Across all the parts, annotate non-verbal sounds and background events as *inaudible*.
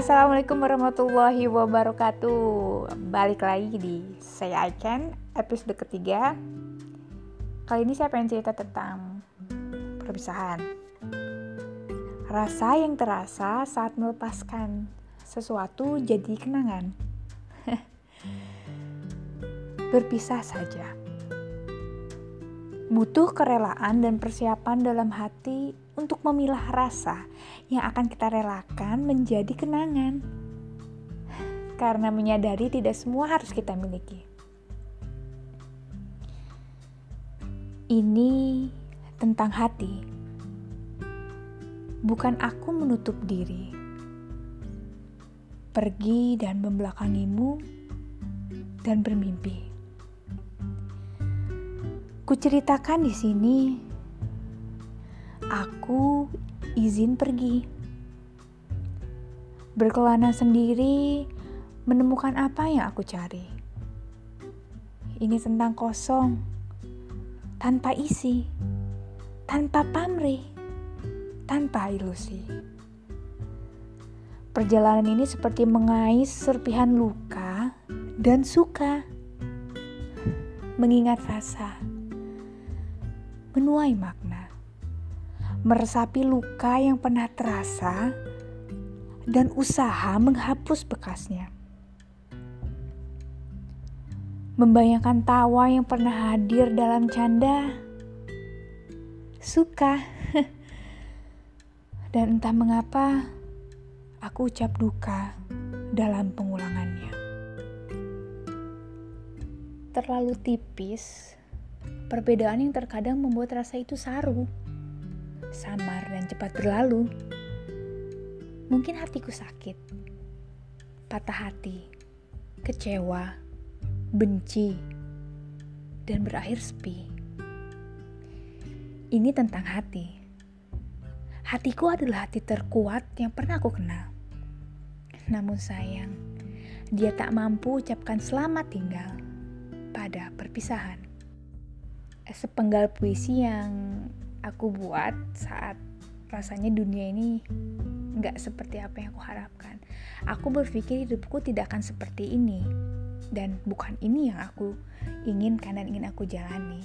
Assalamualaikum warahmatullahi wabarakatuh. Balik lagi di Saya Icon episode ketiga. Kali ini saya pengen cerita tentang perpisahan. Rasa yang terasa saat melepaskan sesuatu jadi kenangan. *laughs* Berpisah saja. Butuh kerelaan dan persiapan dalam hati untuk memilah rasa yang akan kita relakan menjadi kenangan. Karena menyadari tidak semua harus kita miliki. Ini tentang hati. Bukan aku menutup diri. Pergi dan membelakangimu dan bermimpi. Kuceritakan di sini, aku izin pergi. Berkelana sendiri, menemukan apa yang aku cari. Ini tentang kosong, tanpa isi, tanpa pamrih, tanpa ilusi. Perjalanan ini seperti mengais serpihan luka dan suka, mengingat rasa menuai makna, meresapi luka yang pernah terasa, dan usaha menghapus bekasnya. Membayangkan tawa yang pernah hadir dalam canda, suka, *laughs* dan entah mengapa aku ucap duka dalam pengulangannya. Terlalu tipis Perbedaan yang terkadang membuat rasa itu saru, samar dan cepat berlalu. Mungkin hatiku sakit, patah hati, kecewa, benci, dan berakhir sepi. Ini tentang hati. Hatiku adalah hati terkuat yang pernah aku kenal. Namun sayang, dia tak mampu ucapkan selamat tinggal pada perpisahan sepenggal puisi yang aku buat saat rasanya dunia ini nggak seperti apa yang aku harapkan. Aku berpikir hidupku tidak akan seperti ini dan bukan ini yang aku inginkan dan ingin aku jalani.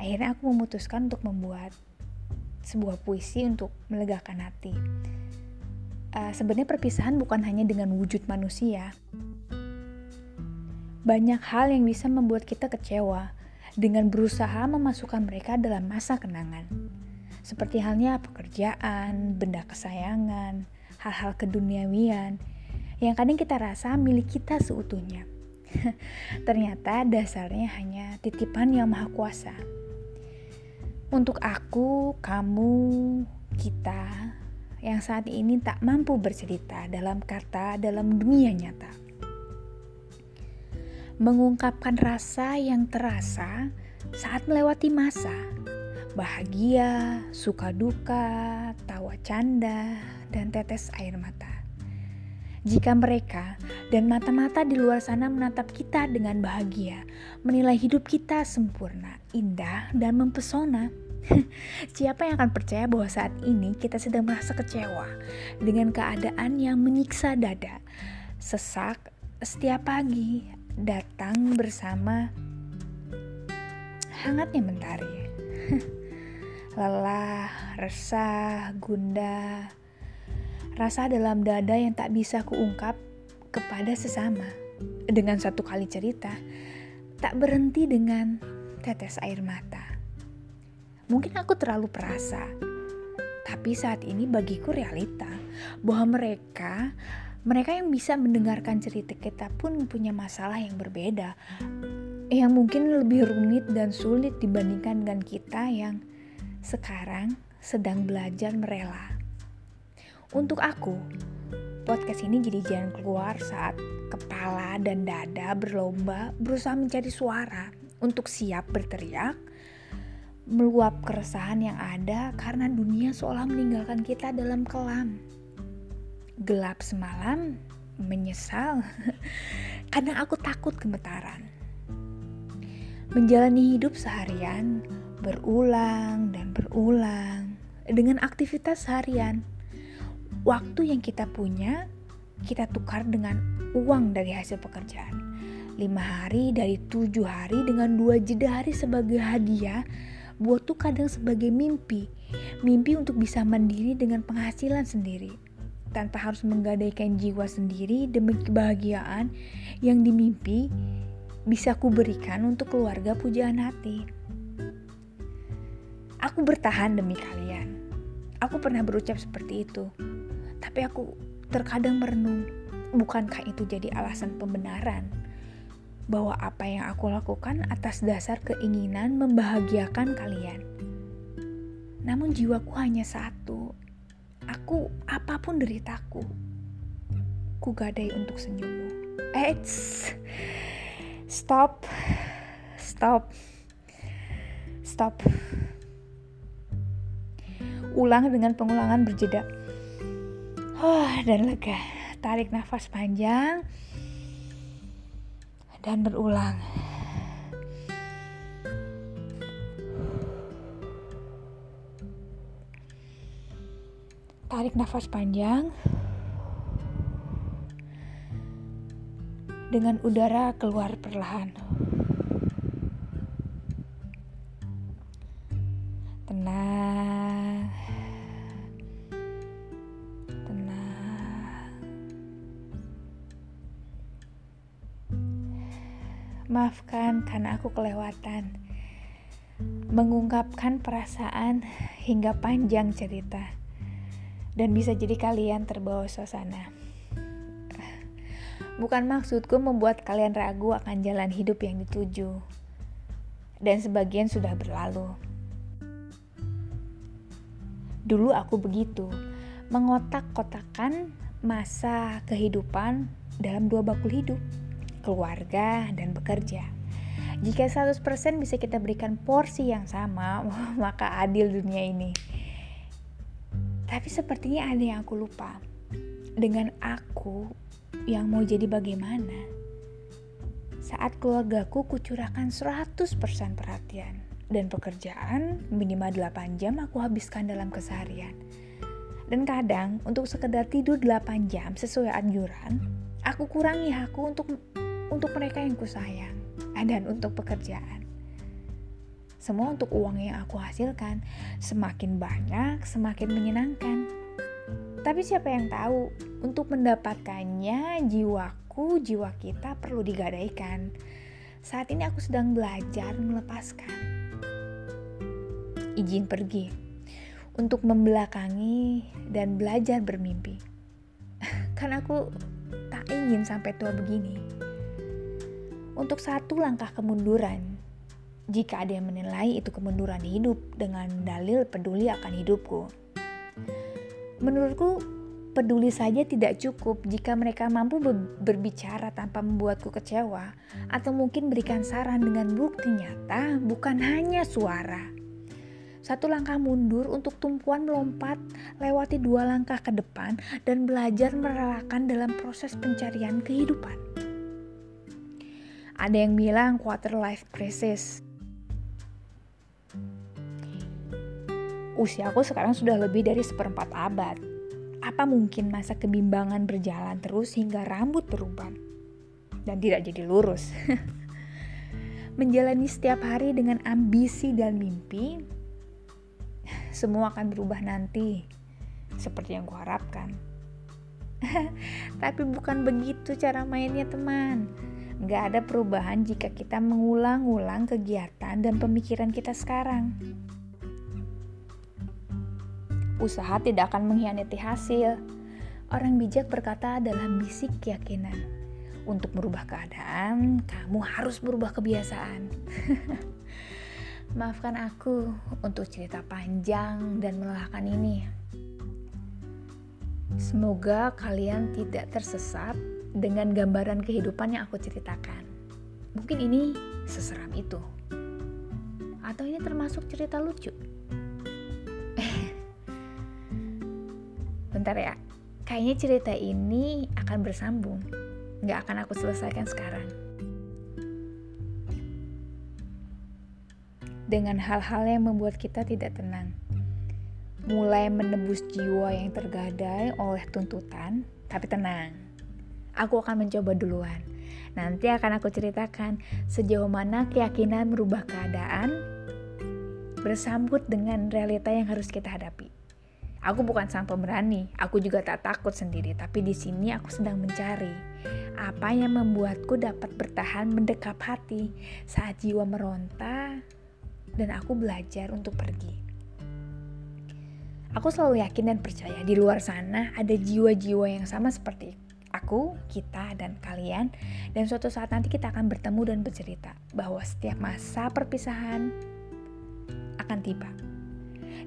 Akhirnya aku memutuskan untuk membuat sebuah puisi untuk melegakan hati. Uh, Sebenarnya perpisahan bukan hanya dengan wujud manusia. Banyak hal yang bisa membuat kita kecewa, dengan berusaha memasukkan mereka dalam masa kenangan. Seperti halnya pekerjaan, benda kesayangan, hal-hal keduniawian yang kadang kita rasa milik kita seutuhnya. *laughs* Ternyata dasarnya hanya titipan yang maha kuasa. Untuk aku, kamu, kita yang saat ini tak mampu bercerita dalam kata dalam dunia nyata mengungkapkan rasa yang terasa saat melewati masa. Bahagia, suka duka, tawa canda, dan tetes air mata. Jika mereka dan mata-mata di luar sana menatap kita dengan bahagia, menilai hidup kita sempurna, indah, dan mempesona, *laughs* siapa yang akan percaya bahwa saat ini kita sedang merasa kecewa dengan keadaan yang menyiksa dada, sesak setiap pagi datang bersama hangatnya mentari. *laughs* Lelah, resah, gundah, rasa dalam dada yang tak bisa kuungkap kepada sesama. Dengan satu kali cerita, tak berhenti dengan tetes air mata. Mungkin aku terlalu perasa, tapi saat ini bagiku realita bahwa mereka mereka yang bisa mendengarkan cerita kita pun punya masalah yang berbeda yang mungkin lebih rumit dan sulit dibandingkan dengan kita yang sekarang sedang belajar merela. Untuk aku, podcast ini jadi jalan keluar saat kepala dan dada berlomba berusaha mencari suara untuk siap berteriak, meluap keresahan yang ada karena dunia seolah meninggalkan kita dalam kelam gelap semalam, menyesal *laughs* karena aku takut gemetaran. Menjalani hidup seharian berulang dan berulang dengan aktivitas harian. Waktu yang kita punya kita tukar dengan uang dari hasil pekerjaan. Lima hari dari tujuh hari dengan dua jeda hari sebagai hadiah buat tuh kadang sebagai mimpi. Mimpi untuk bisa mandiri dengan penghasilan sendiri. Tanpa harus menggadaikan jiwa sendiri demi kebahagiaan yang dimimpi bisa ku berikan untuk keluarga pujaan hati. Aku bertahan demi kalian. Aku pernah berucap seperti itu. Tapi aku terkadang merenung, bukankah itu jadi alasan pembenaran? bahwa apa yang aku lakukan atas dasar keinginan membahagiakan kalian. Namun jiwaku hanya satu. Aku apa pun deritaku. Ku gadai untuk senyummu. Eh, stop. Stop. Stop. Ulang dengan pengulangan berjeda. Oh, dan lega. Tarik nafas panjang dan berulang. Tarik nafas panjang dengan udara keluar perlahan. Maafkan karena aku kelewatan mengungkapkan perasaan hingga panjang cerita. Dan bisa jadi kalian terbawa suasana. Bukan maksudku membuat kalian ragu akan jalan hidup yang dituju. Dan sebagian sudah berlalu. Dulu aku begitu, mengotak-kotakan masa kehidupan dalam dua bakul hidup keluarga, dan bekerja. Jika 100% bisa kita berikan porsi yang sama, *laughs* maka adil dunia ini. Tapi sepertinya ada yang aku lupa. Dengan aku yang mau jadi bagaimana? Saat keluargaku kucurahkan 100% perhatian dan pekerjaan minimal 8 jam aku habiskan dalam keseharian. Dan kadang untuk sekedar tidur 8 jam sesuai anjuran, aku kurangi hakku untuk untuk mereka yang kusayang dan untuk pekerjaan. Semua untuk uang yang aku hasilkan. Semakin banyak, semakin menyenangkan. Tapi siapa yang tahu, untuk mendapatkannya jiwaku, jiwa kita perlu digadaikan. Saat ini aku sedang belajar melepaskan. Izin pergi untuk membelakangi dan belajar bermimpi. *laughs* Karena aku tak ingin sampai tua begini untuk satu langkah kemunduran. Jika ada yang menilai itu kemunduran hidup dengan dalil peduli akan hidupku. Menurutku, peduli saja tidak cukup jika mereka mampu berbicara tanpa membuatku kecewa, atau mungkin berikan saran dengan bukti nyata, bukan hanya suara. Satu langkah mundur untuk tumpuan melompat, lewati dua langkah ke depan, dan belajar merelakan dalam proses pencarian kehidupan. Ada yang bilang quarter life crisis. Usiaku sekarang sudah lebih dari seperempat abad. Apa mungkin masa kebimbangan berjalan terus hingga rambut beruban dan tidak jadi lurus? *laughs* Menjalani setiap hari dengan ambisi dan mimpi, semua akan berubah nanti, seperti yang kuharapkan. *laughs* Tapi bukan begitu cara mainnya, teman Gak ada perubahan jika kita mengulang-ulang kegiatan dan pemikiran kita sekarang. Usaha tidak akan mengkhianati hasil. Orang bijak berkata dalam bisik keyakinan. Untuk merubah keadaan, kamu harus berubah kebiasaan. *laughs* Maafkan aku untuk cerita panjang dan melelahkan ini. Semoga kalian tidak tersesat dengan gambaran kehidupan yang aku ceritakan. Mungkin ini seseram itu. Atau ini termasuk cerita lucu. *laughs* Bentar ya, kayaknya cerita ini akan bersambung. Nggak akan aku selesaikan sekarang. Dengan hal-hal yang membuat kita tidak tenang. Mulai menebus jiwa yang tergadai oleh tuntutan, tapi tenang Aku akan mencoba duluan. Nanti akan aku ceritakan sejauh mana keyakinan merubah keadaan bersambut dengan realita yang harus kita hadapi. Aku bukan sang pemberani, aku juga tak takut sendiri, tapi di sini aku sedang mencari apa yang membuatku dapat bertahan mendekap hati saat jiwa meronta dan aku belajar untuk pergi. Aku selalu yakin dan percaya di luar sana ada jiwa-jiwa yang sama seperti aku, kita, dan kalian, dan suatu saat nanti kita akan bertemu dan bercerita bahwa setiap masa perpisahan akan tiba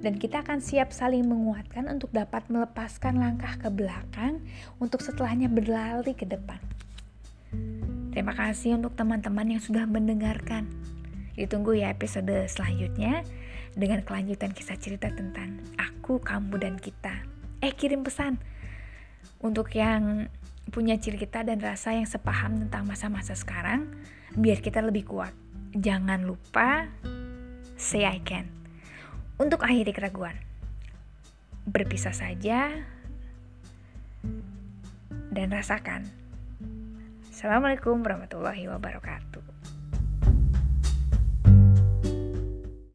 dan kita akan siap saling menguatkan untuk dapat melepaskan langkah ke belakang untuk setelahnya berlari ke depan. Terima kasih untuk teman-teman yang sudah mendengarkan. Ditunggu ya episode selanjutnya dengan kelanjutan kisah cerita tentang aku, kamu, dan kita. Eh, kirim pesan untuk yang punya cerita dan rasa yang sepaham tentang masa-masa sekarang, biar kita lebih kuat. Jangan lupa say I can untuk akhiri keraguan. Berpisah saja dan rasakan. Assalamualaikum warahmatullahi wabarakatuh.